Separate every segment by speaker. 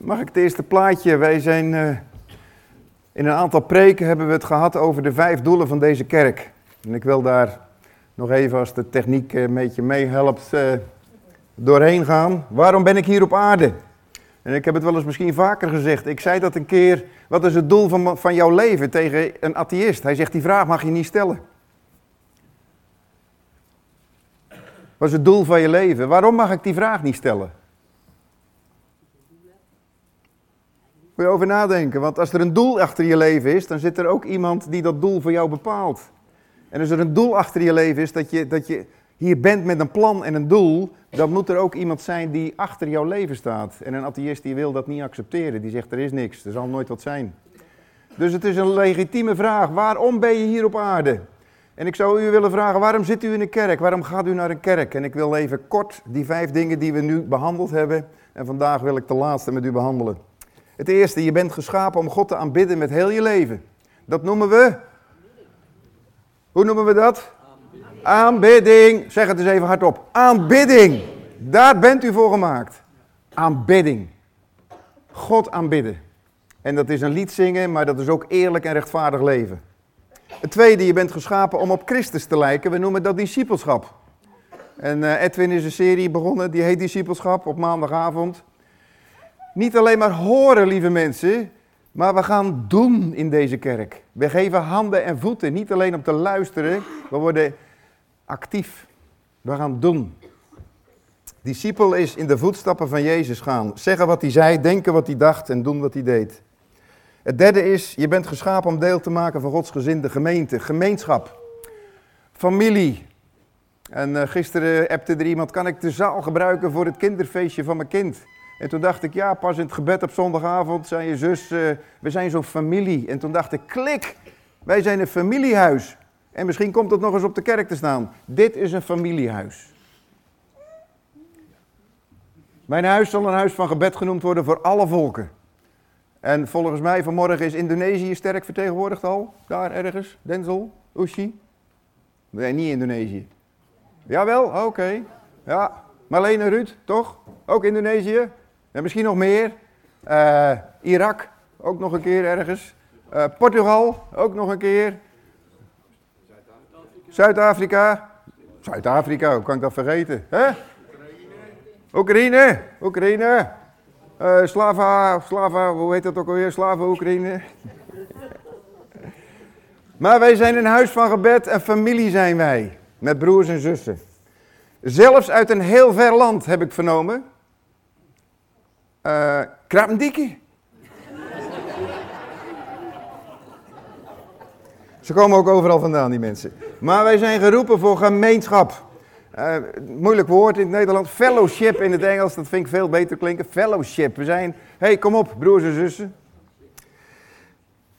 Speaker 1: Mag ik het eerste plaatje? Wij zijn uh, in een aantal preken hebben we het gehad over de vijf doelen van deze kerk. En ik wil daar nog even, als de techniek een beetje meehelpt, uh, doorheen gaan. Waarom ben ik hier op aarde? En ik heb het wel eens misschien vaker gezegd. Ik zei dat een keer. Wat is het doel van, van jouw leven tegen een atheïst? Hij zegt: Die vraag mag je niet stellen. Wat is het doel van je leven? Waarom mag ik die vraag niet stellen? Moet over nadenken, want als er een doel achter je leven is, dan zit er ook iemand die dat doel voor jou bepaalt. En als er een doel achter je leven is, dat je, dat je hier bent met een plan en een doel, dan moet er ook iemand zijn die achter jouw leven staat. En een atheïst die wil dat niet accepteren, die zegt er is niks, er zal nooit wat zijn. Dus het is een legitieme vraag, waarom ben je hier op aarde? En ik zou u willen vragen, waarom zit u in een kerk? Waarom gaat u naar een kerk? En ik wil even kort die vijf dingen die we nu behandeld hebben. En vandaag wil ik de laatste met u behandelen. Het eerste, je bent geschapen om God te aanbidden met heel je leven. Dat noemen we. Hoe noemen we dat? Aanbidding. Zeg het eens even hardop. Aanbidding. Daar bent u voor gemaakt. Aanbidding. God aanbidden. En dat is een lied zingen, maar dat is ook eerlijk en rechtvaardig leven. Het tweede, je bent geschapen om op Christus te lijken. We noemen dat discipelschap. En uh, Edwin is een serie begonnen, die heet Discipelschap op maandagavond. Niet alleen maar horen, lieve mensen, maar we gaan doen in deze kerk. We geven handen en voeten, niet alleen om te luisteren, we worden actief. We gaan doen. Discipel is in de voetstappen van Jezus gaan. Zeggen wat hij zei, denken wat hij dacht en doen wat hij deed. Het derde is, je bent geschapen om deel te maken van Gods gezinde gemeente, gemeenschap, familie. En uh, gisteren appte er iemand, kan ik de zaal gebruiken voor het kinderfeestje van mijn kind? En toen dacht ik, ja, pas in het gebed op zondagavond zei je zus, uh, we zijn zo'n familie. En toen dacht ik, klik, wij zijn een familiehuis. En misschien komt het nog eens op de kerk te staan. Dit is een familiehuis. Mijn huis zal een huis van gebed genoemd worden voor alle volken. En volgens mij vanmorgen is Indonesië sterk vertegenwoordigd al. Daar ergens. Denzel, Ushi. Nee, niet Indonesië. Jawel, oké. Ja, Marlene Ruud, toch? Ook Indonesië. En misschien nog meer. Uh, Irak, ook nog een keer ergens. Uh, Portugal, ook nog een keer. Zuid-Afrika. Zuid-Afrika, hoe kan ik dat vergeten? Oekraïne. Oekraïne. Uh, Slava, Slava, hoe heet dat ook alweer? Slava, Oekraïne. maar wij zijn een huis van gebed en familie zijn wij. Met broers en zussen. Zelfs uit een heel ver land heb ik vernomen. Uh, Krapendiki. Ze komen ook overal vandaan, die mensen. Maar wij zijn geroepen voor gemeenschap. Uh, moeilijk woord in het Nederland. Fellowship in het Engels, dat vind ik veel beter klinken. Fellowship. We zijn, hey, kom op, broers en zussen.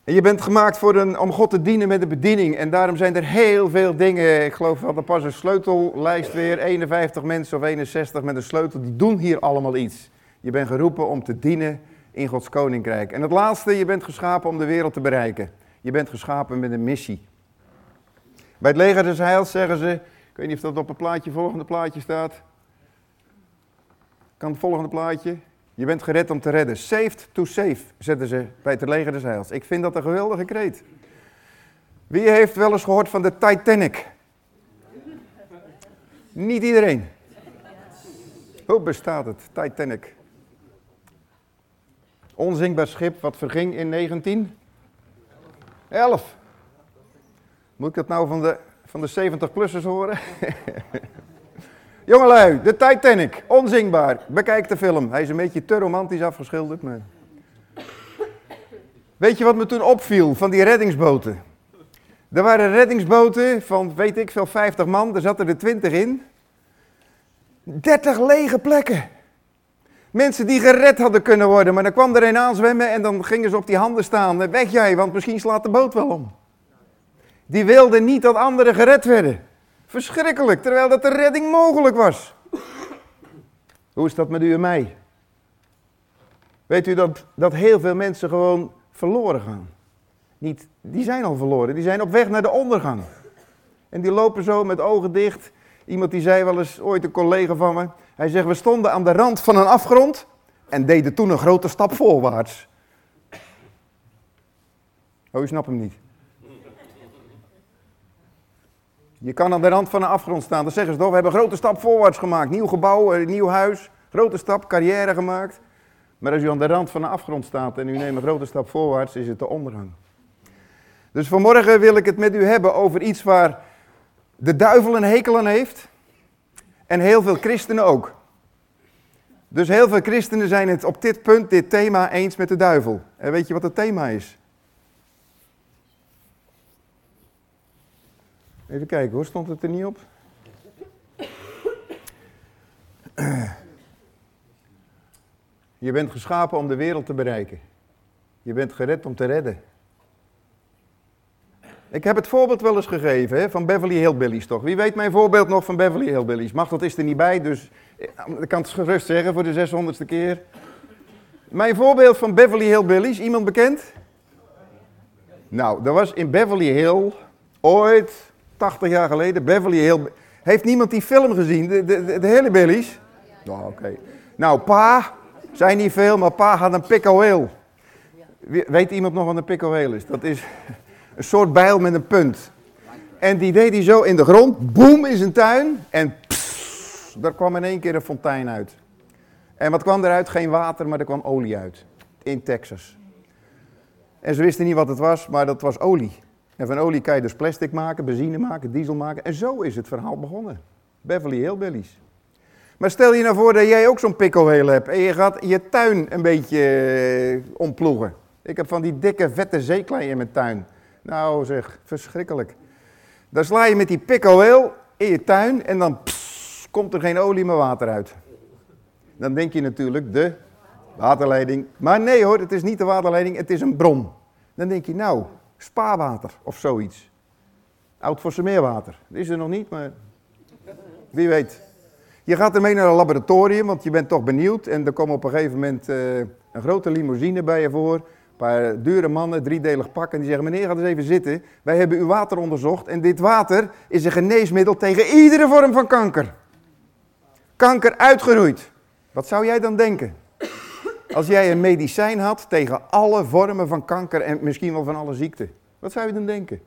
Speaker 1: En je bent gemaakt voor een, om God te dienen met de bediening. En daarom zijn er heel veel dingen. Ik geloof dat er pas een sleutellijst weer. 51 mensen of 61 met een sleutel. Die doen hier allemaal iets. Je bent geroepen om te dienen in Gods koninkrijk. En het laatste, je bent geschapen om de wereld te bereiken. Je bent geschapen met een missie. Bij het leger des heils zeggen ze, ik weet niet of dat op het plaatje, volgende plaatje staat. Kan het volgende plaatje? Je bent gered om te redden. Saved to save, zetten ze bij het leger des heils. Ik vind dat een geweldige kreet. Wie heeft wel eens gehoord van de Titanic? Niet iedereen. Hoe bestaat het, Titanic? Onzinkbaar schip wat verging in 1911. Moet ik dat nou van de van de 70-plussers horen. Jongelui, de Titanic, onzingbaar. Bekijk de film. Hij is een beetje te romantisch afgeschilderd. Maar... Weet je wat me toen opviel van die reddingsboten? Er waren reddingsboten van, weet ik veel, 50 man. Er zaten er 20 in. 30 lege plekken. Mensen die gered hadden kunnen worden, maar dan kwam er een aanzwemmen en dan gingen ze op die handen staan. Weg jij, want misschien slaat de boot wel om. Die wilden niet dat anderen gered werden. Verschrikkelijk, terwijl dat de redding mogelijk was. Hoe is dat met u en mij? Weet u dat, dat heel veel mensen gewoon verloren gaan? Niet, die zijn al verloren, die zijn op weg naar de ondergang. En die lopen zo met ogen dicht. Iemand die zei wel eens, ooit een collega van me, hij zegt, we stonden aan de rand van een afgrond. En deden toen een grote stap voorwaarts. Oh, je snapt hem niet. Je kan aan de rand van een afgrond staan. Dan zeggen ze toch, we hebben een grote stap voorwaarts gemaakt. Nieuw gebouw, een nieuw huis, grote stap, carrière gemaakt. Maar als u aan de rand van een afgrond staat en u neemt een grote stap voorwaarts, is het de ondergang. Dus vanmorgen wil ik het met u hebben over iets waar de duivel een hekel aan heeft. En heel veel christenen ook. Dus heel veel christenen zijn het op dit punt, dit thema, eens met de duivel. En weet je wat het thema is? Even kijken hoor, stond het er niet op? Je bent geschapen om de wereld te bereiken. Je bent gered om te redden. Ik heb het voorbeeld wel eens gegeven hè, van Beverly Hillbillies toch. Wie weet mijn voorbeeld nog van Beverly Hillbillies? Mag dat is er niet bij, dus ik kan het gerust zeggen voor de 600ste keer. Mijn voorbeeld van Beverly Hillbillies, iemand bekend? Nou, er was in Beverly Hill ooit 80 jaar geleden, Beverly Hill. Heeft niemand die film gezien, de, de, de hele Billies? Nou, oké. Nou, pa, zijn niet veel, maar pa had een pickle Weet iemand nog wat een pickle is? Dat is een soort bijl met een punt. En die deed hij zo in de grond, boem in zijn tuin en daar kwam in één keer een fontein uit. En wat kwam eruit? Geen water, maar er kwam olie uit. In Texas. En ze wisten niet wat het was, maar dat was olie. En van olie kan je dus plastic maken, benzine maken, diesel maken. En zo is het verhaal begonnen. Beverly Hillbillies. Maar stel je nou voor dat jij ook zo'n pikkelheel hebt en je gaat je tuin een beetje eh, omploegen. Ik heb van die dikke, vette zeeklei in mijn tuin. Nou zeg, verschrikkelijk. Dan sla je met die pikkelheel in je tuin en dan komt er geen olie meer water uit. Dan denk je natuurlijk de waterleiding. Maar nee hoor, het is niet de waterleiding, het is een bron. Dan denk je, nou, spaarwater of zoiets. Oud meerwater. Dat is er nog niet, maar wie weet. Je gaat ermee naar een laboratorium, want je bent toch benieuwd. En er komt op een gegeven moment uh, een grote limousine bij je voor. Paar dure mannen, driedelig pak. En die zeggen, meneer, ga eens even zitten. Wij hebben uw water onderzocht. En dit water is een geneesmiddel tegen iedere vorm van kanker. Kanker uitgeroeid. Wat zou jij dan denken? Als jij een medicijn had tegen alle vormen van kanker en misschien wel van alle ziekten. Wat zou je dan denken?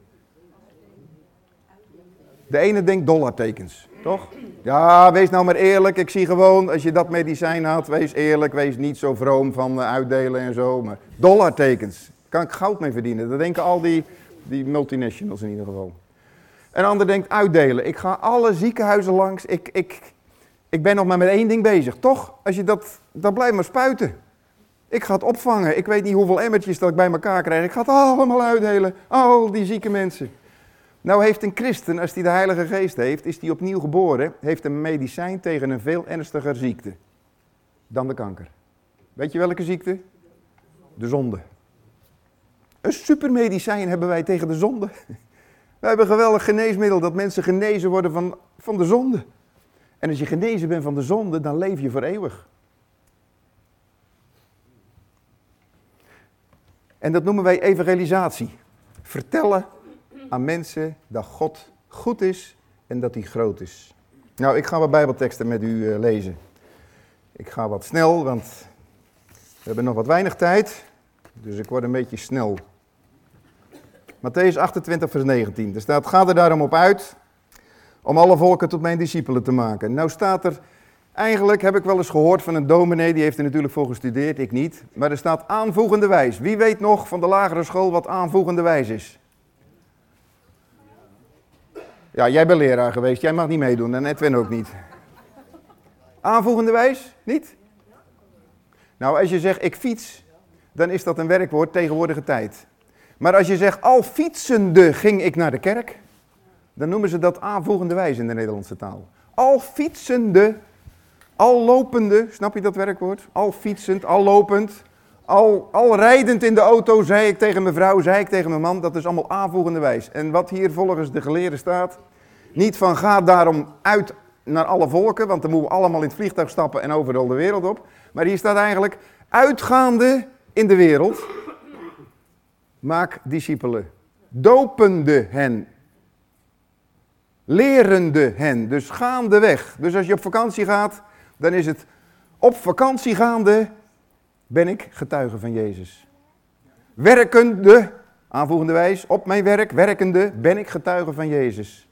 Speaker 1: De ene denkt dollartekens, toch? Ja, wees nou maar eerlijk. Ik zie gewoon, als je dat medicijn had, wees eerlijk. Wees niet zo vroom van eh, uitdelen en zo. Maar dollartekens. Kan ik goud mee verdienen. Dat denken al die, die multinationals in ieder geval. Een ander denkt uitdelen. Ik ga alle ziekenhuizen langs. Ik, ik, ik ben nog maar met één ding bezig. Toch? Als je dat, dat blijft maar spuiten. Ik ga het opvangen. Ik weet niet hoeveel emmertjes dat ik bij elkaar krijg. Ik ga het allemaal uitdelen. Al die zieke mensen. Nou heeft een christen, als hij de Heilige Geest heeft, is hij opnieuw geboren, heeft een medicijn tegen een veel ernstiger ziekte dan de kanker. Weet je welke ziekte? De zonde. Een supermedicijn hebben wij tegen de zonde. We hebben een geweldig geneesmiddel dat mensen genezen worden van, van de zonde. En als je genezen bent van de zonde, dan leef je voor eeuwig. En dat noemen wij evangelisatie. Vertellen aan mensen dat God goed is en dat hij groot is. Nou, ik ga wat bijbelteksten met u eh, lezen. Ik ga wat snel, want we hebben nog wat weinig tijd. Dus ik word een beetje snel. Matthäus 28, vers 19. Er staat, ga er daarom op uit om alle volken tot mijn discipelen te maken. Nou staat er Eigenlijk heb ik wel eens gehoord van een dominee, die heeft er natuurlijk voor gestudeerd, ik niet. Maar er staat aanvoegende wijs. Wie weet nog van de lagere school wat aanvoegende wijs is? Ja, jij bent leraar geweest, jij mag niet meedoen en Edwin ook niet. Aanvoegende wijs? Niet? Nou, als je zegt ik fiets, dan is dat een werkwoord tegenwoordige tijd. Maar als je zegt al fietsende ging ik naar de kerk, dan noemen ze dat aanvoegende wijs in de Nederlandse taal. Al fietsende al lopende, snap je dat werkwoord? Al fietsend, al lopend, al, al rijdend in de auto, zei ik tegen mijn vrouw, zei ik tegen mijn man, dat is allemaal aanvoegende wijs. En wat hier volgens de geleerden staat, niet van ga daarom uit naar alle volken, want dan moeten we allemaal in het vliegtuig stappen en overal de wereld op. Maar hier staat eigenlijk, uitgaande in de wereld, maak discipelen, dopende hen, lerende hen, dus gaandeweg. Dus als je op vakantie gaat, dan is het op vakantie gaande ben ik getuige van Jezus. Werkende, aanvoegende wijs, op mijn werk, werkende, ben ik getuige van Jezus.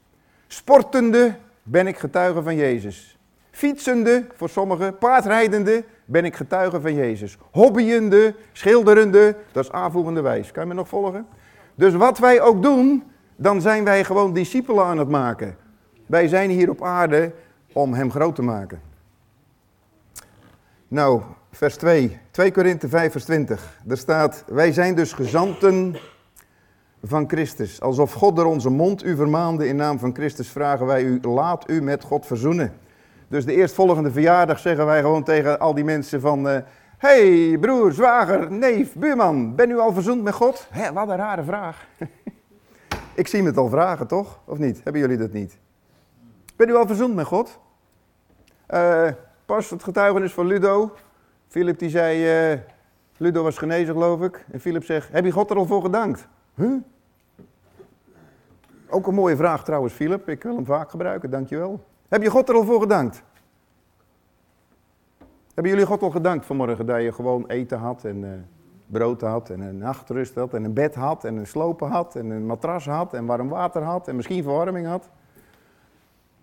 Speaker 1: Sportende, ben ik getuige van Jezus. Fietsende, voor sommigen, paardrijdende, ben ik getuige van Jezus. Hobbyende, schilderende, dat is aanvoegende wijs. Kan je me nog volgen? Dus wat wij ook doen, dan zijn wij gewoon discipelen aan het maken. Wij zijn hier op aarde om hem groot te maken. Nou, vers 2, 2 Korinthe 5 vers 20. Daar staat, wij zijn dus gezanten van Christus. Alsof God door onze mond u vermaande in naam van Christus vragen wij u, laat u met God verzoenen. Dus de eerstvolgende verjaardag zeggen wij gewoon tegen al die mensen van... Uh, hey, broer, zwager, neef, buurman, ben u al verzoend met God? Hé, wat een rare vraag. Ik zie me het al vragen, toch? Of niet? Hebben jullie dat niet? Ben u al verzoend met God? Uh, pas het getuigenis van Ludo. Philip die zei, uh, Ludo was genezen geloof ik. En Philip zegt, heb je God er al voor gedankt? Huh? Ook een mooie vraag trouwens, Philip. Ik wil hem vaak gebruiken, dankjewel. Heb je God er al voor gedankt? Hebben jullie God al gedankt vanmorgen dat je gewoon eten had en uh, brood had en een nachtrust had en een bed had en een slopen had en een matras had en warm water had en misschien verwarming had?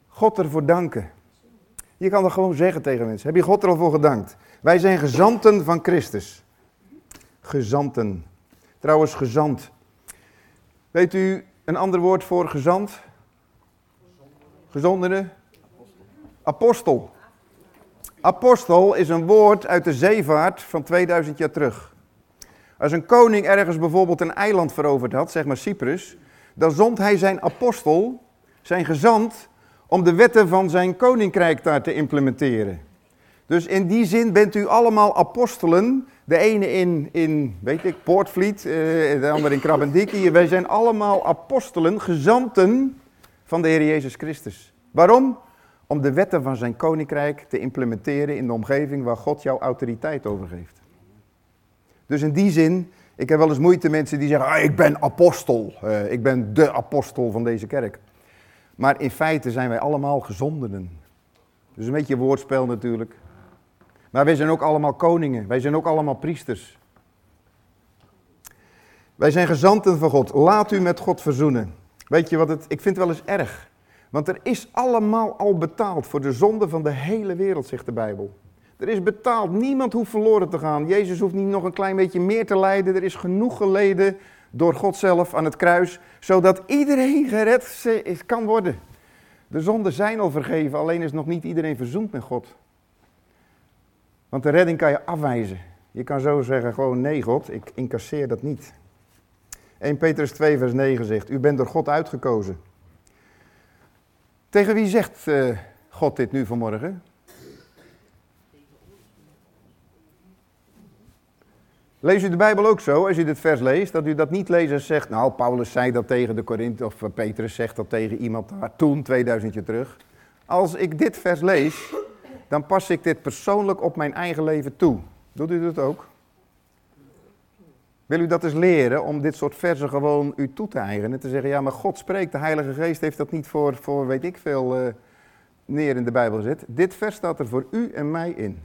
Speaker 1: God ervoor danken. Je kan dat gewoon zeggen tegen mensen. Heb je God er al voor gedankt? Wij zijn gezanten van Christus. Gezanten. Trouwens, gezant. Weet u een ander woord voor gezant? Gezondere? Apostel. Apostel is een woord uit de zeevaart van 2000 jaar terug. Als een koning ergens bijvoorbeeld een eiland veroverd had, zeg maar Cyprus, dan zond hij zijn apostel, zijn gezant, om de wetten van zijn koninkrijk daar te implementeren. Dus in die zin bent u allemaal apostelen. De ene in, in weet ik, Poortvliet, eh, de andere in Krabbendikkie. Wij zijn allemaal apostelen, gezanten van de Heer Jezus Christus. Waarom? Om de wetten van zijn koninkrijk te implementeren in de omgeving waar God jouw autoriteit over geeft. Dus in die zin, ik heb wel eens moeite met mensen die zeggen, ah, ik ben apostel. Uh, ik ben de apostel van deze kerk. Maar in feite zijn wij allemaal gezondenen. Dus een beetje woordspel natuurlijk. Maar wij zijn ook allemaal koningen. Wij zijn ook allemaal priesters. Wij zijn gezanten van God. Laat u met God verzoenen. Weet je wat het, ik vind het wel eens erg. Want er is allemaal al betaald voor de zonde van de hele wereld, zegt de Bijbel. Er is betaald. Niemand hoeft verloren te gaan. Jezus hoeft niet nog een klein beetje meer te lijden. Er is genoeg geleden door God zelf aan het kruis, zodat iedereen gered kan worden. De zonden zijn al vergeven, alleen is nog niet iedereen verzoend met God. Want de redding kan je afwijzen. Je kan zo zeggen, gewoon nee God, ik incasseer dat niet. 1 Petrus 2 vers 9 zegt, u bent door God uitgekozen. Tegen wie zegt uh, God dit nu vanmorgen? Lees u de Bijbel ook zo, als u dit vers leest, dat u dat niet leest en zegt, nou, Paulus zei dat tegen de Korinthe, of Petrus zegt dat tegen iemand daar toen, 2000 jaar terug. Als ik dit vers lees, dan pas ik dit persoonlijk op mijn eigen leven toe. Doet u dat ook? Wil u dat eens leren om dit soort versen gewoon u toe te eigenen? Te zeggen, ja, maar God spreekt, de Heilige Geest heeft dat niet voor, voor weet ik veel, uh, neer in de Bijbel gezet. Dit vers staat er voor u en mij in.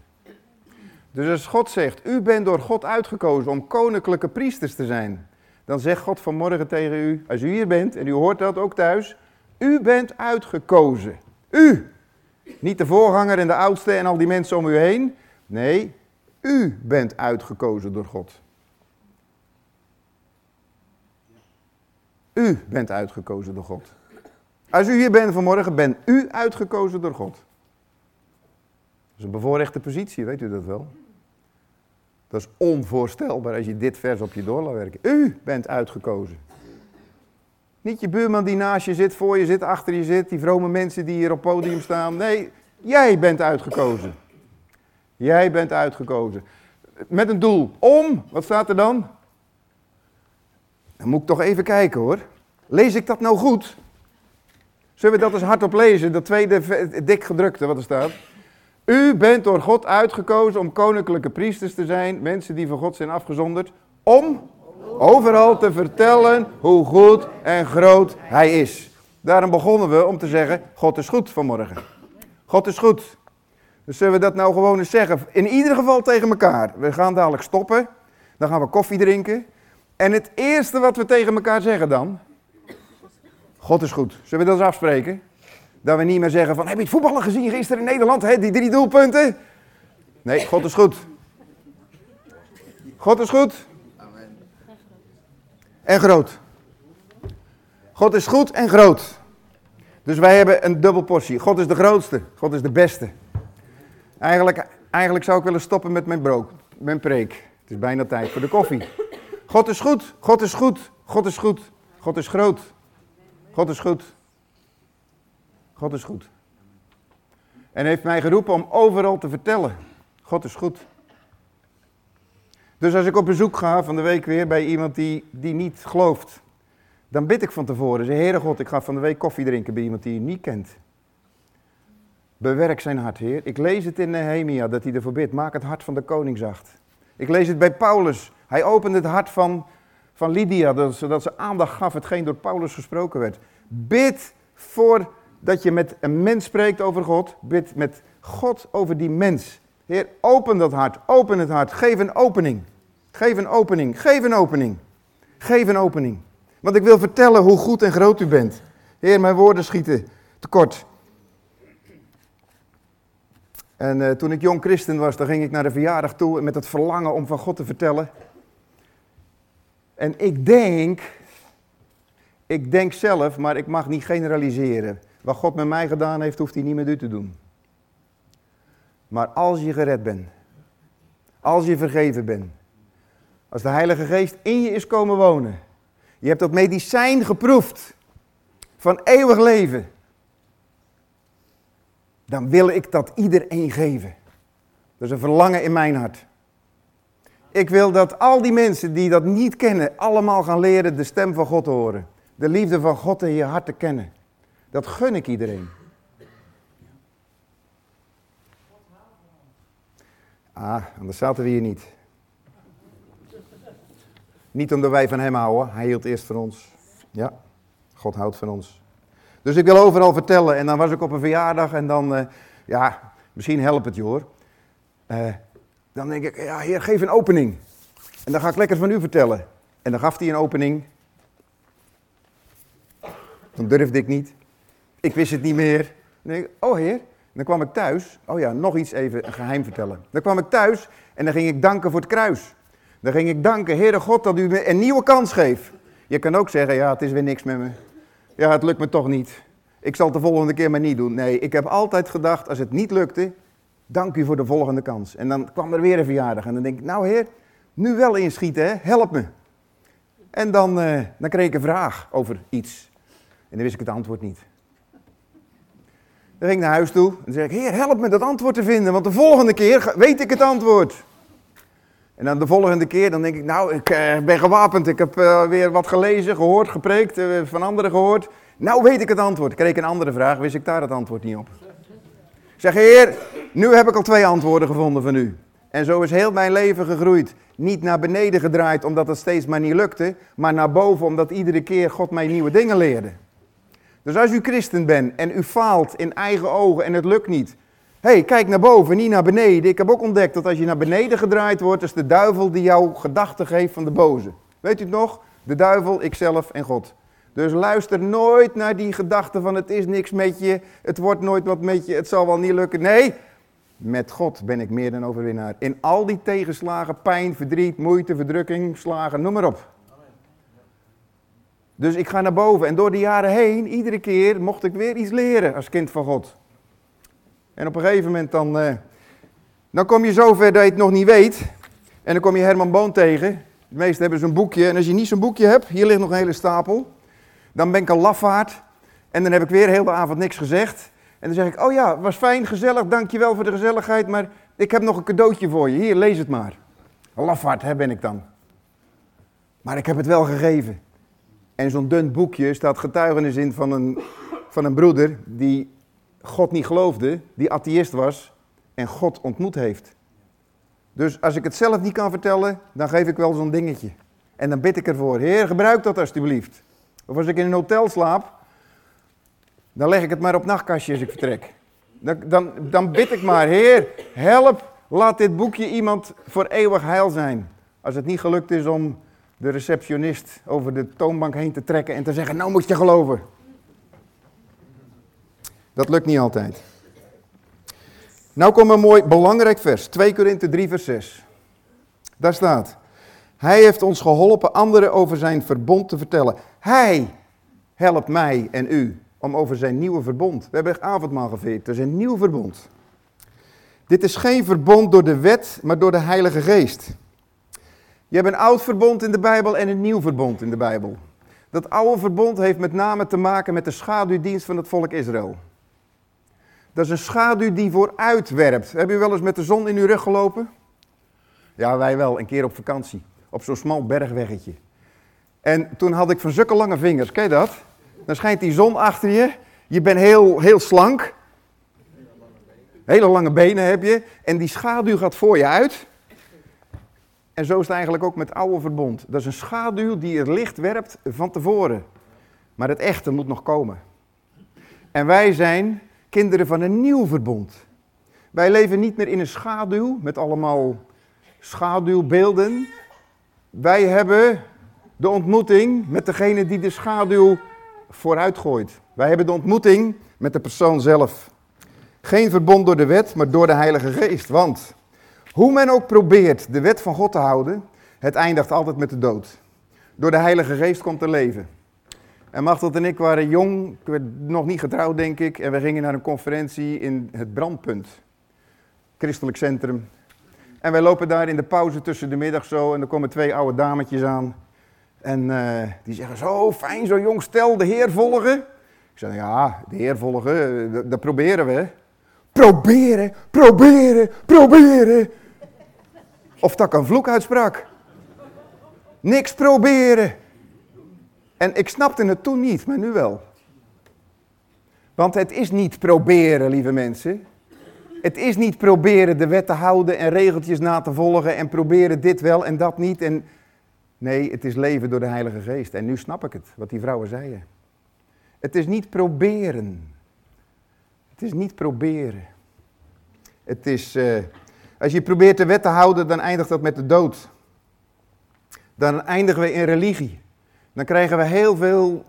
Speaker 1: Dus als God zegt, u bent door God uitgekozen om koninklijke priesters te zijn, dan zegt God vanmorgen tegen u, als u hier bent en u hoort dat ook thuis, u bent uitgekozen. U. Niet de voorganger en de oudste en al die mensen om u heen. Nee, u bent uitgekozen door God. U bent uitgekozen door God. Als u hier bent vanmorgen, bent u uitgekozen door God. Dat is een bevoorrechte positie, weet u dat wel? Dat is onvoorstelbaar als je dit vers op je door laat werken. U bent uitgekozen. Niet je buurman die naast je zit, voor je zit, achter je zit, die vrome mensen die hier op podium staan. Nee, jij bent uitgekozen. Jij bent uitgekozen. Met een doel. Om, wat staat er dan? Dan moet ik toch even kijken hoor. Lees ik dat nou goed? Zullen we dat eens hardop lezen? Dat tweede dik gedrukte wat er staat. U bent door God uitgekozen om koninklijke priesters te zijn, mensen die van God zijn afgezonderd, om overal te vertellen hoe goed en groot Hij is. Daarom begonnen we om te zeggen, God is goed vanmorgen. God is goed. Dus zullen we dat nou gewoon eens zeggen? In ieder geval tegen elkaar. We gaan dadelijk stoppen. Dan gaan we koffie drinken. En het eerste wat we tegen elkaar zeggen dan. God is goed. Zullen we dat eens afspreken? Dat we niet meer zeggen van, heb je het voetballen gezien gisteren in Nederland? Hè? Die drie doelpunten? Nee, God is goed. God is goed. En groot. God is goed en groot. Dus wij hebben een dubbel portie. God is de grootste. God is de beste. Eigenlijk, eigenlijk zou ik willen stoppen met mijn, mijn preek. Het is bijna tijd voor de koffie. God is goed. God is goed. God is goed. God is groot. God is goed. God is goed. En heeft mij geroepen om overal te vertellen. God is goed. Dus als ik op bezoek ga van de week weer bij iemand die, die niet gelooft, dan bid ik van tevoren. Zeg, Heere God, ik ga van de week koffie drinken bij iemand die je niet kent. Bewerk zijn hart, Heer. Ik lees het in Nehemia dat hij ervoor bidt. Maak het hart van de koning zacht. Ik lees het bij Paulus. Hij opende het hart van, van Lydia, zodat ze aandacht gaf hetgeen door Paulus gesproken werd. Bid voor dat je met een mens spreekt over God. Bid met God over die mens. Heer, open dat hart. Open het hart. Geef een opening. Geef een opening. Geef een opening. Geef een opening. Want ik wil vertellen hoe goed en groot u bent. Heer, mijn woorden schieten tekort. En uh, toen ik jong christen was, dan ging ik naar de verjaardag toe met het verlangen om van God te vertellen. En ik denk, ik denk zelf, maar ik mag niet generaliseren. Wat God met mij gedaan heeft, hoeft hij niet met u te doen. Maar als je gered bent, als je vergeven bent, als de Heilige Geest in je is komen wonen, je hebt dat medicijn geproefd van eeuwig leven, dan wil ik dat iedereen geven. Dat is een verlangen in mijn hart. Ik wil dat al die mensen die dat niet kennen, allemaal gaan leren de stem van God te horen. De liefde van God in je hart te kennen. Dat gun ik iedereen. Ah, anders zaten we hier niet. Niet omdat wij van hem houden, hij hield eerst van ons. Ja, God houdt van ons. Dus ik wil overal vertellen en dan was ik op een verjaardag en dan, uh, ja, misschien helpt het je hoor. Uh, dan denk ik, ja heer, geef een opening. En dan ga ik lekker van u vertellen. En dan gaf hij een opening. Dan durfde ik niet. Ik wist het niet meer. Dan oh heer. Dan kwam ik thuis. Oh ja, nog iets even een geheim vertellen. Dan kwam ik thuis en dan ging ik danken voor het kruis. Dan ging ik danken, Heere God, dat u me een nieuwe kans geeft. Je kan ook zeggen, ja, het is weer niks met me. Ja, het lukt me toch niet. Ik zal het de volgende keer maar niet doen. Nee, ik heb altijd gedacht, als het niet lukte, dank u voor de volgende kans. En dan kwam er weer een verjaardag. En dan denk ik, nou heer, nu wel inschieten, help me. En dan, uh, dan kreeg ik een vraag over iets. En dan wist ik het antwoord niet. Dan ging ik naar huis toe en zei ik, heer, help me dat antwoord te vinden, want de volgende keer weet ik het antwoord. En dan de volgende keer, dan denk ik, nou, ik uh, ben gewapend. Ik heb uh, weer wat gelezen, gehoord, gepreekt, uh, van anderen gehoord. Nou weet ik het antwoord. Ik kreeg een andere vraag, wist ik daar het antwoord niet op. Ik zeg, heer, nu heb ik al twee antwoorden gevonden van u. En zo is heel mijn leven gegroeid. Niet naar beneden gedraaid omdat het steeds maar niet lukte, maar naar boven omdat iedere keer God mij nieuwe dingen leerde. Dus als u christen bent en u faalt in eigen ogen en het lukt niet, hey, kijk naar boven, niet naar beneden. Ik heb ook ontdekt dat als je naar beneden gedraaid wordt, is de duivel die jouw gedachten geeft van de boze. Weet u het nog? De duivel, ikzelf en God. Dus luister nooit naar die gedachten van het is niks met je, het wordt nooit wat met je, het zal wel niet lukken. Nee, met God ben ik meer dan overwinnaar. In al die tegenslagen, pijn, verdriet, moeite, verdrukking, slagen, noem maar op. Dus ik ga naar boven en door de jaren heen, iedere keer mocht ik weer iets leren als kind van God. En op een gegeven moment dan, uh, dan kom je zover dat je het nog niet weet. En dan kom je Herman Boon tegen. De meesten hebben zo'n boekje. En als je niet zo'n boekje hebt, hier ligt nog een hele stapel. Dan ben ik een lafaard. En dan heb ik weer heel de avond niks gezegd. En dan zeg ik, oh ja, was fijn, gezellig, dankjewel voor de gezelligheid. Maar ik heb nog een cadeautje voor je. Hier, lees het maar. Lafaard, hè, ben ik dan. Maar ik heb het wel gegeven. En zo'n dun boekje staat getuigenis in van een, van een broeder die God niet geloofde, die atheïst was en God ontmoet heeft. Dus als ik het zelf niet kan vertellen, dan geef ik wel zo'n dingetje. En dan bid ik ervoor, Heer, gebruik dat alstublieft. Of als ik in een hotel slaap, dan leg ik het maar op nachtkastje als ik vertrek. Dan, dan, dan bid ik maar, Heer, help, laat dit boekje iemand voor eeuwig heil zijn. Als het niet gelukt is om de receptionist over de toonbank heen te trekken en te zeggen, nou moet je geloven. Dat lukt niet altijd. Nou komt een mooi belangrijk vers, 2 Korinthe 3 vers 6. Daar staat, hij heeft ons geholpen anderen over zijn verbond te vertellen. Hij helpt mij en u om over zijn nieuwe verbond. We hebben avondmaal gevierd, dat is een nieuw verbond. Dit is geen verbond door de wet, maar door de Heilige Geest. Je hebt een oud verbond in de Bijbel en een nieuw verbond in de Bijbel. Dat oude verbond heeft met name te maken met de schaduwdienst van het volk Israël. Dat is een schaduw die vooruit werpt. Heb je wel eens met de zon in uw rug gelopen? Ja, wij wel, een keer op vakantie. Op zo'n smal bergweggetje. En toen had ik van zulke lange vingers, ken je dat? Dan schijnt die zon achter je. Je bent heel, heel slank. Hele lange benen heb je. En die schaduw gaat voor je uit. En zo is het eigenlijk ook met oude verbond. Dat is een schaduw die het licht werpt van tevoren. Maar het echte moet nog komen. En wij zijn kinderen van een nieuw verbond. Wij leven niet meer in een schaduw met allemaal schaduwbeelden. Wij hebben de ontmoeting met degene die de schaduw vooruitgooit. Wij hebben de ontmoeting met de persoon zelf. Geen verbond door de wet, maar door de Heilige Geest. Want hoe men ook probeert de wet van God te houden, het eindigt altijd met de dood. Door de Heilige Geest komt er leven. En Machtel en ik waren jong, ik werd nog niet getrouwd denk ik, en we gingen naar een conferentie in het Brandpunt, christelijk centrum. En wij lopen daar in de pauze tussen de middag zo en er komen twee oude dametjes aan. En uh, die zeggen, zo fijn, zo jong stel, de Heer volgen. Ik zeg, ja, de Heer volgen, dat, dat proberen we. Proberen, proberen, proberen. Of dat ik een vloek uitsprak. Niks proberen. En ik snapte het toen niet, maar nu wel. Want het is niet proberen, lieve mensen. Het is niet proberen de wet te houden en regeltjes na te volgen en proberen dit wel en dat niet. En nee, het is leven door de Heilige Geest. En nu snap ik het, wat die vrouwen zeiden. Het is niet proberen. Het is niet proberen. Het is, uh, als je probeert de wet te houden, dan eindigt dat met de dood. Dan eindigen we in religie. Dan krijgen we heel veel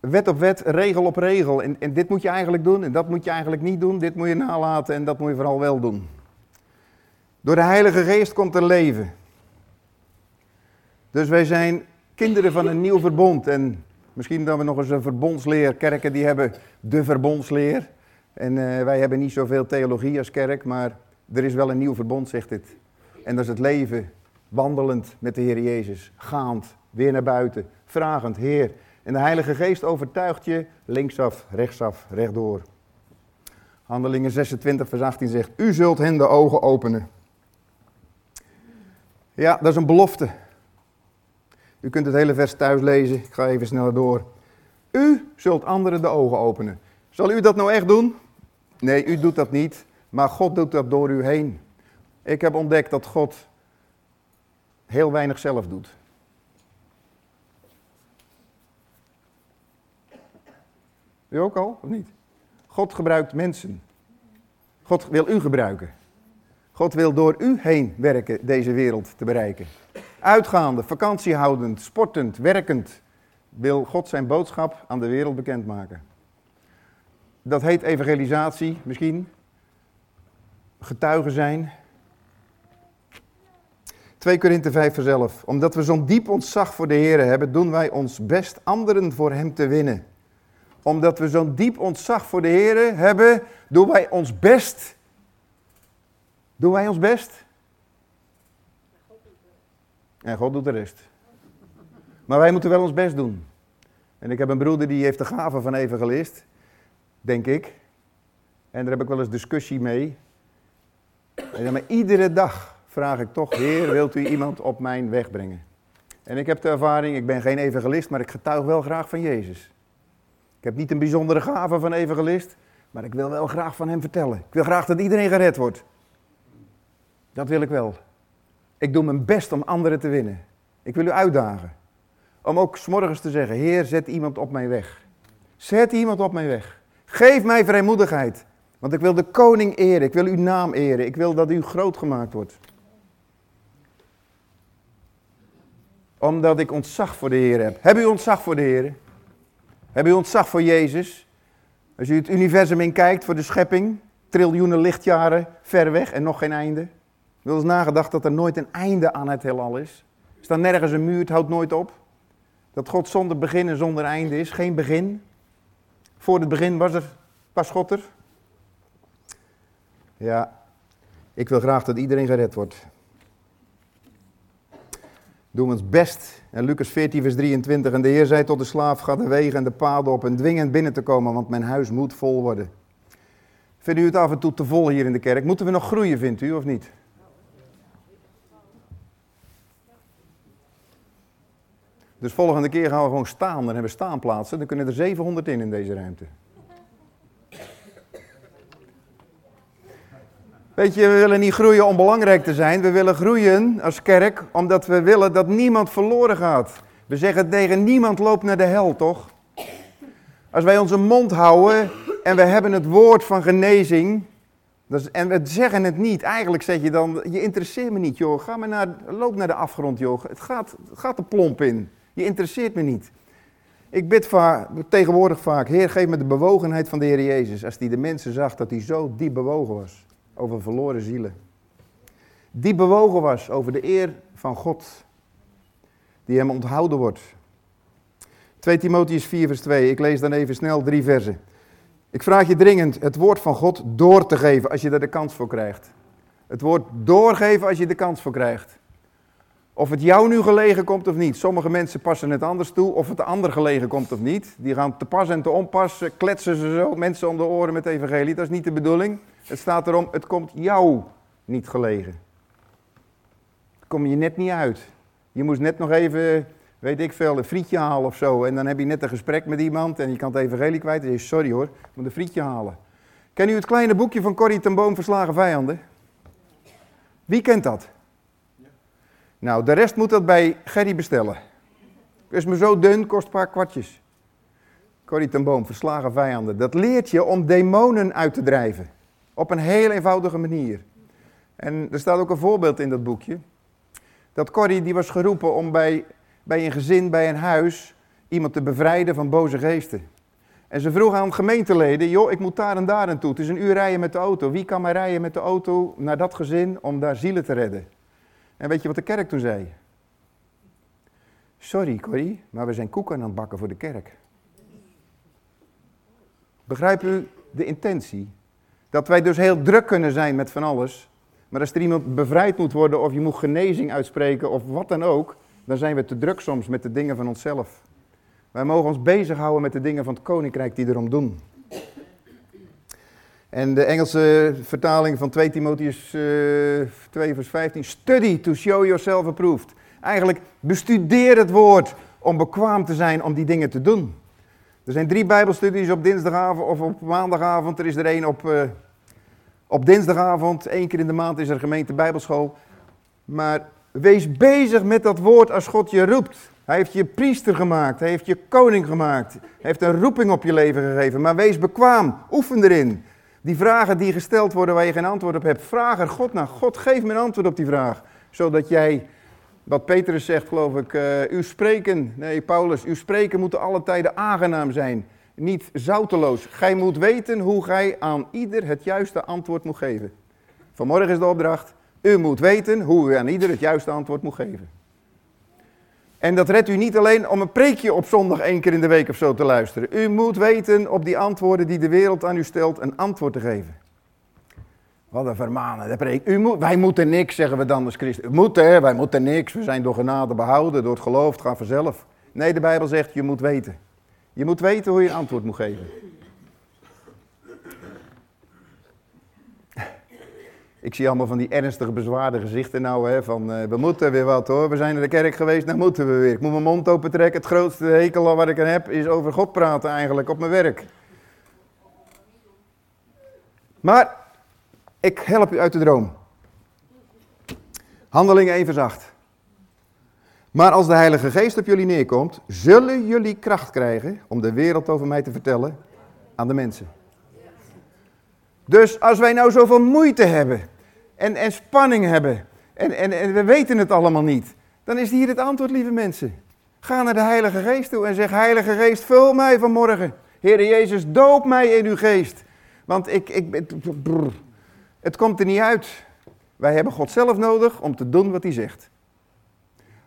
Speaker 1: wet op wet, regel op regel. En, en dit moet je eigenlijk doen en dat moet je eigenlijk niet doen. Dit moet je nalaten en dat moet je vooral wel doen. Door de Heilige Geest komt er leven. Dus wij zijn kinderen van een nieuw verbond. En misschien dat we nog eens een verbondsleer. Kerken die hebben de verbondsleer. En uh, wij hebben niet zoveel theologie als kerk, maar er is wel een nieuw verbond, zegt dit. En dat is het leven wandelend met de Heer Jezus. Gaand, weer naar buiten, vragend, Heer. En de Heilige Geest overtuigt je linksaf, rechtsaf, rechtdoor. Handelingen 26, vers 18 zegt, u zult hen de ogen openen. Ja, dat is een belofte. U kunt het hele vers thuis lezen, ik ga even sneller door. U zult anderen de ogen openen. Zal u dat nou echt doen? Nee, u doet dat niet, maar God doet dat door u heen. Ik heb ontdekt dat God heel weinig zelf doet. U ook al, of niet? God gebruikt mensen. God wil u gebruiken. God wil door u heen werken deze wereld te bereiken. Uitgaande, vakantiehoudend, sportend, werkend wil God zijn boodschap aan de wereld bekendmaken. Dat heet evangelisatie misschien. Getuigen zijn. 2 Korinthe 5 zelf. Omdat we zo'n diep ontzag voor de Heer hebben, doen wij ons best anderen voor Hem te winnen. Omdat we zo'n diep ontzag voor de Heer hebben, doen wij ons best. Doen wij ons best? En God doet de rest. Maar wij moeten wel ons best doen. En ik heb een broeder die heeft de gave van evangelist denk ik. En daar heb ik wel eens discussie mee. Maar iedere dag vraag ik toch, Heer, wilt u iemand op mijn weg brengen? En ik heb de ervaring, ik ben geen evangelist, maar ik getuig wel graag van Jezus. Ik heb niet een bijzondere gave van evangelist, maar ik wil wel graag van hem vertellen. Ik wil graag dat iedereen gered wordt. Dat wil ik wel. Ik doe mijn best om anderen te winnen. Ik wil u uitdagen. Om ook s'morgens te zeggen, Heer, zet iemand op mijn weg. Zet iemand op mijn weg. Geef mij vrijmoedigheid. Want ik wil de koning eren, ik wil uw naam eren, ik wil dat u groot gemaakt wordt. Omdat ik ontzag voor de Heer heb. Heb u ontzag voor de Heer? Heb u ontzag voor Jezus? Als u het universum in kijkt voor de schepping, triljoenen lichtjaren ver weg en nog geen einde. Wel eens nagedacht dat er nooit een einde aan het heelal is. Er staat nergens een muur, het houdt nooit op. Dat God zonder begin en zonder einde is, geen begin. Voor het begin was, er, was God er. Ja, ik wil graag dat iedereen gered wordt. Doen we ons best. En Lucas 14, vers 23. En de Heer zei tot de slaaf: Ga de wegen en de paden op en dwing binnen te komen, want mijn huis moet vol worden. Vindt u het af en toe te vol hier in de kerk? Moeten we nog groeien, vindt u, of niet? Dus volgende keer gaan we gewoon staan. Dan hebben we staanplaatsen. Dan kunnen er 700 in in deze ruimte. Weet je, we willen niet groeien om belangrijk te zijn. We willen groeien als kerk omdat we willen dat niemand verloren gaat. We zeggen tegen niemand loopt naar de hel, toch? Als wij onze mond houden en we hebben het woord van genezing. en we zeggen het niet. Eigenlijk zeg je dan, je interesseert me niet joh. Ga maar naar, loop naar de afgrond joh. Het gaat, het gaat er plomp in. Je interesseert me niet. Ik bid vaak, tegenwoordig vaak, Heer geef me de bewogenheid van de Heer Jezus. Als hij de mensen zag dat hij zo diep bewogen was over verloren zielen. Diep bewogen was over de eer van God, die hem onthouden wordt. 2 Timotheus 4 vers 2, ik lees dan even snel drie versen. Ik vraag je dringend het woord van God door te geven als je er de kans voor krijgt. Het woord doorgeven als je de kans voor krijgt. Of het jou nu gelegen komt of niet. Sommige mensen passen het anders toe, of het de ander gelegen komt of niet. Die gaan te pas en te onpas, kletsen ze zo mensen om de oren met evangelie. Dat is niet de bedoeling. Het staat erom, het komt jou niet gelegen. Kom je net niet uit. Je moest net nog even, weet ik veel, een frietje halen of zo. En dan heb je net een gesprek met iemand en je kan het evangelie kwijt. Je sorry hoor, ik moet een frietje halen. Ken u het kleine boekje van Corrie ten Boom, Verslagen Vijanden? Wie kent dat? Nou, de rest moet dat bij Gerry bestellen. Is me zo dun, kost een paar kwartjes. Corrie ten Boom, Verslagen Vijanden. Dat leert je om demonen uit te drijven. Op een heel eenvoudige manier. En er staat ook een voorbeeld in dat boekje. Dat Corrie die was geroepen om bij, bij een gezin, bij een huis, iemand te bevrijden van boze geesten. En ze vroeg aan gemeenteleden, joh, ik moet daar en daar en toe. Het is een uur rijden met de auto. Wie kan mij rijden met de auto naar dat gezin om daar zielen te redden? En weet je wat de kerk toen zei? Sorry Corrie, maar we zijn koeken aan het bakken voor de kerk. Begrijpt u de intentie? Dat wij dus heel druk kunnen zijn met van alles. Maar als er iemand bevrijd moet worden of je moet genezing uitspreken of wat dan ook, dan zijn we te druk soms met de dingen van onszelf. Wij mogen ons bezighouden met de dingen van het koninkrijk die erom doen. En de Engelse vertaling van 2 Timotheus uh, eh, 2 vers 15, study to show yourself approved. Eigenlijk bestudeer het woord om bekwaam te zijn om die dingen te doen. Er zijn drie bijbelstudies op dinsdagavond of op maandagavond. Er is er één op, uh, op dinsdagavond. Eén keer in de maand is er gemeente bijbelschool. Maar wees bezig met dat woord als God je roept. Hij heeft je priester gemaakt. Hij heeft je koning gemaakt. Hij heeft een roeping op je leven gegeven. Maar wees bekwaam. Oefen erin. Die vragen die gesteld worden waar je geen antwoord op hebt. Vraag er God naar. God, geef me een antwoord op die vraag. Zodat jij wat Petrus zegt, geloof ik, uh, uw spreken, nee Paulus, uw spreken moet alle tijden aangenaam zijn, niet zouteloos. Gij moet weten hoe gij aan ieder het juiste antwoord moet geven. Vanmorgen is de opdracht, u moet weten hoe u aan ieder het juiste antwoord moet geven. En dat redt u niet alleen om een preekje op zondag één keer in de week of zo te luisteren. U moet weten op die antwoorden die de wereld aan u stelt een antwoord te geven. Wat een vermanen. U moet, wij moeten niks, zeggen we dan als christen. U moet, hè, wij moeten niks. We zijn door genade behouden, door het geloof, het gaat vanzelf. Nee, de Bijbel zegt, je moet weten. Je moet weten hoe je antwoord moet geven. Ik zie allemaal van die ernstige bezwaarde gezichten nou, hè, van uh, we moeten weer wat hoor. We zijn naar de kerk geweest, nou moeten we weer. Ik moet mijn mond open trekken. Het grootste hekel wat ik aan heb is over God praten eigenlijk op mijn werk. Maar ik help u uit de droom. Handeling even zacht. Maar als de Heilige Geest op jullie neerkomt, zullen jullie kracht krijgen om de wereld over mij te vertellen aan de mensen. Dus als wij nou zoveel moeite hebben en, en spanning hebben en, en, en we weten het allemaal niet, dan is hier het antwoord, lieve mensen. Ga naar de Heilige Geest toe en zeg, Heilige Geest, vul mij vanmorgen. Heer Jezus, doop mij in uw geest. Want ik, ik, het komt er niet uit. Wij hebben God zelf nodig om te doen wat hij zegt.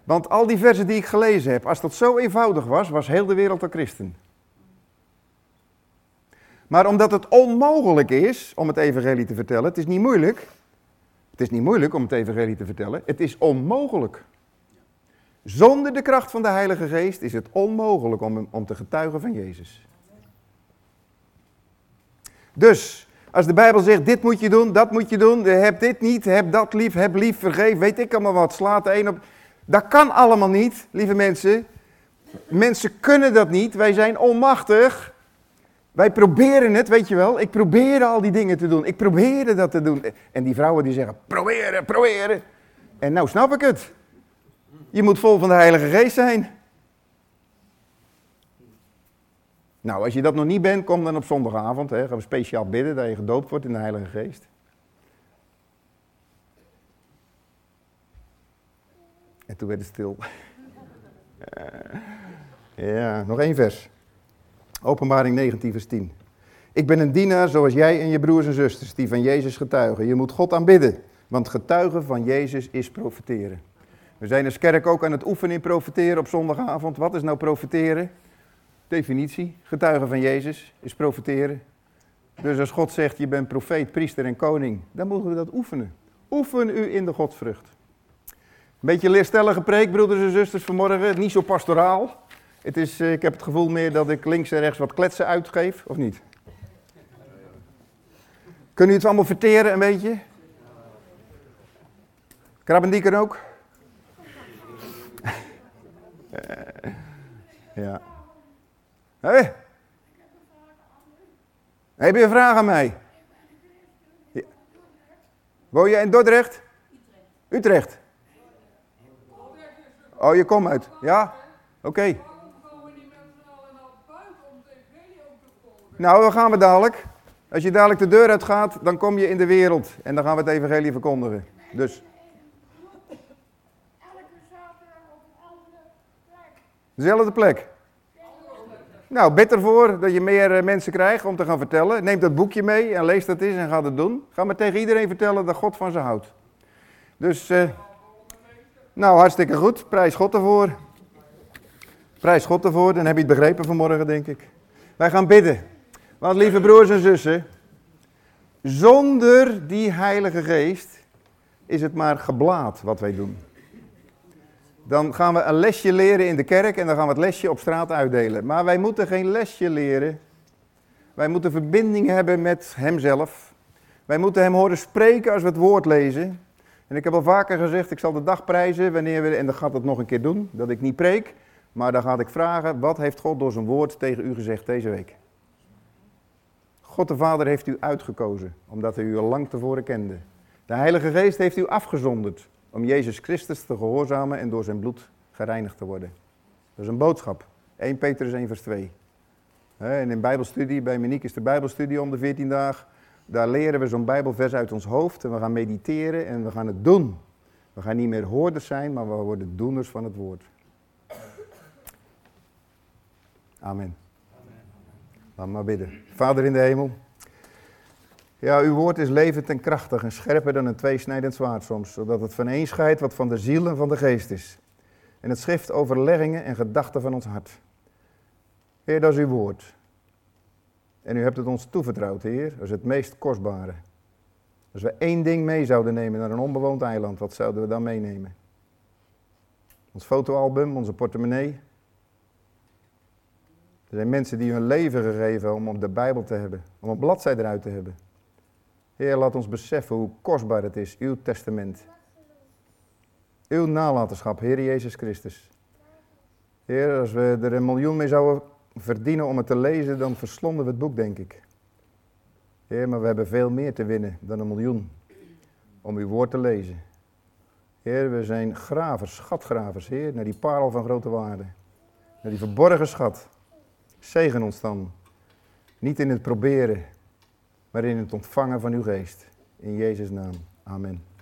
Speaker 1: Want al die versen die ik gelezen heb, als dat zo eenvoudig was, was heel de wereld een christen. Maar omdat het onmogelijk is om het evangelie te vertellen, het is niet moeilijk. Het is niet moeilijk om het evangelie te vertellen, het is onmogelijk. Zonder de kracht van de Heilige Geest is het onmogelijk om, om te getuigen van Jezus. Dus, als de Bijbel zegt, dit moet je doen, dat moet je doen, heb dit niet, heb dat lief, heb lief, vergeef, weet ik allemaal wat, slaat de een op. Dat kan allemaal niet, lieve mensen. Mensen kunnen dat niet, wij zijn onmachtig. Wij proberen het, weet je wel. Ik probeer al die dingen te doen. Ik probeerde dat te doen. En die vrouwen die zeggen, proberen, proberen. En nou snap ik het. Je moet vol van de Heilige Geest zijn. Nou, als je dat nog niet bent, kom dan op zondagavond. Hè, gaan we speciaal bidden dat je gedoopt wordt in de Heilige Geest. En toen werd het stil. ja, nog één vers. Openbaring 19, vers 10. Ik ben een dienaar zoals jij en je broers en zusters die van Jezus getuigen. Je moet God aanbidden, want getuigen van Jezus is profiteren. We zijn als kerk ook aan het oefenen in profiteren op zondagavond. Wat is nou profiteren? Definitie, getuigen van Jezus is profiteren. Dus als God zegt, je bent profeet, priester en koning, dan moeten we dat oefenen. Oefen u in de godsvrucht. Een beetje leerstellige preek, broeders en zusters, vanmorgen. Niet zo pastoraal. Het is, eh, ik heb het gevoel meer dat ik links en rechts wat kletsen uitgeef, of niet? Kunnen u het allemaal verteren een beetje? Krabbendieker ook? ja. Hé? Hey. Heb je een vraag aan mij? Ja. Woon je in Dordrecht? Utrecht. Oh, je komt uit. Ja? Oké. Nou, dan gaan we dadelijk. Als je dadelijk de deur uit gaat, dan kom je in de wereld. En dan gaan we het evangelie verkondigen. Dus. Dezelfde plek. Nou, bid ervoor dat je meer eh, mensen krijgt om te gaan vertellen. Neem dat boekje mee en lees dat eens en ga het doen. Ga maar tegen iedereen vertellen dat God van ze houdt. Dus, uh, nou, hartstikke goed. Prijs God ervoor. Prijs God ervoor. Dan heb je het begrepen vanmorgen, denk ik. Wij gaan bidden. Want lieve broers en zussen, zonder die Heilige Geest is het maar geblaad wat wij doen. Dan gaan we een lesje leren in de kerk en dan gaan we het lesje op straat uitdelen. Maar wij moeten geen lesje leren. Wij moeten verbinding hebben met Hemzelf. Wij moeten Hem horen spreken als we het woord lezen. En ik heb al vaker gezegd, ik zal de dag prijzen wanneer we, en dan gaat het nog een keer doen, dat ik niet preek. Maar dan ga ik vragen, wat heeft God door zijn woord tegen u gezegd deze week? God de Vader heeft u uitgekozen, omdat hij u al lang tevoren kende. De Heilige Geest heeft u afgezonderd om Jezus Christus te gehoorzamen en door zijn bloed gereinigd te worden. Dat is een boodschap. 1 Petrus 1 vers 2. En in Bijbelstudie, bij Monique is de Bijbelstudie om de 14 dagen. Daar leren we zo'n Bijbelvers uit ons hoofd en we gaan mediteren en we gaan het doen. We gaan niet meer hoorders zijn, maar we worden doeners van het woord. Amen. Laten we maar bidden. Vader in de hemel. Ja, uw woord is levend en krachtig en scherper dan een tweesnijdend zwaard soms, zodat het van een scheidt wat van de ziel en van de geest is. En het schrift overleggingen en gedachten van ons hart. Heer, dat is uw woord. En u hebt het ons toevertrouwd, Heer, als het meest kostbare. Als we één ding mee zouden nemen naar een onbewoond eiland, wat zouden we dan meenemen? Ons fotoalbum, onze portemonnee, er zijn mensen die hun leven gegeven om op de Bijbel te hebben, om een bladzijde eruit te hebben. Heer, laat ons beseffen hoe kostbaar het is, uw testament. Uw nalatenschap, Heer Jezus Christus. Heer, als we er een miljoen mee zouden verdienen om het te lezen, dan verslonden we het boek, denk ik. Heer, maar we hebben veel meer te winnen dan een miljoen om uw woord te lezen. Heer, we zijn gravers, schatgravers, Heer, naar die parel van grote waarde. Naar die verborgen schat. Zegen ons dan. Niet in het proberen, maar in het ontvangen van uw geest. In Jezus' naam. Amen.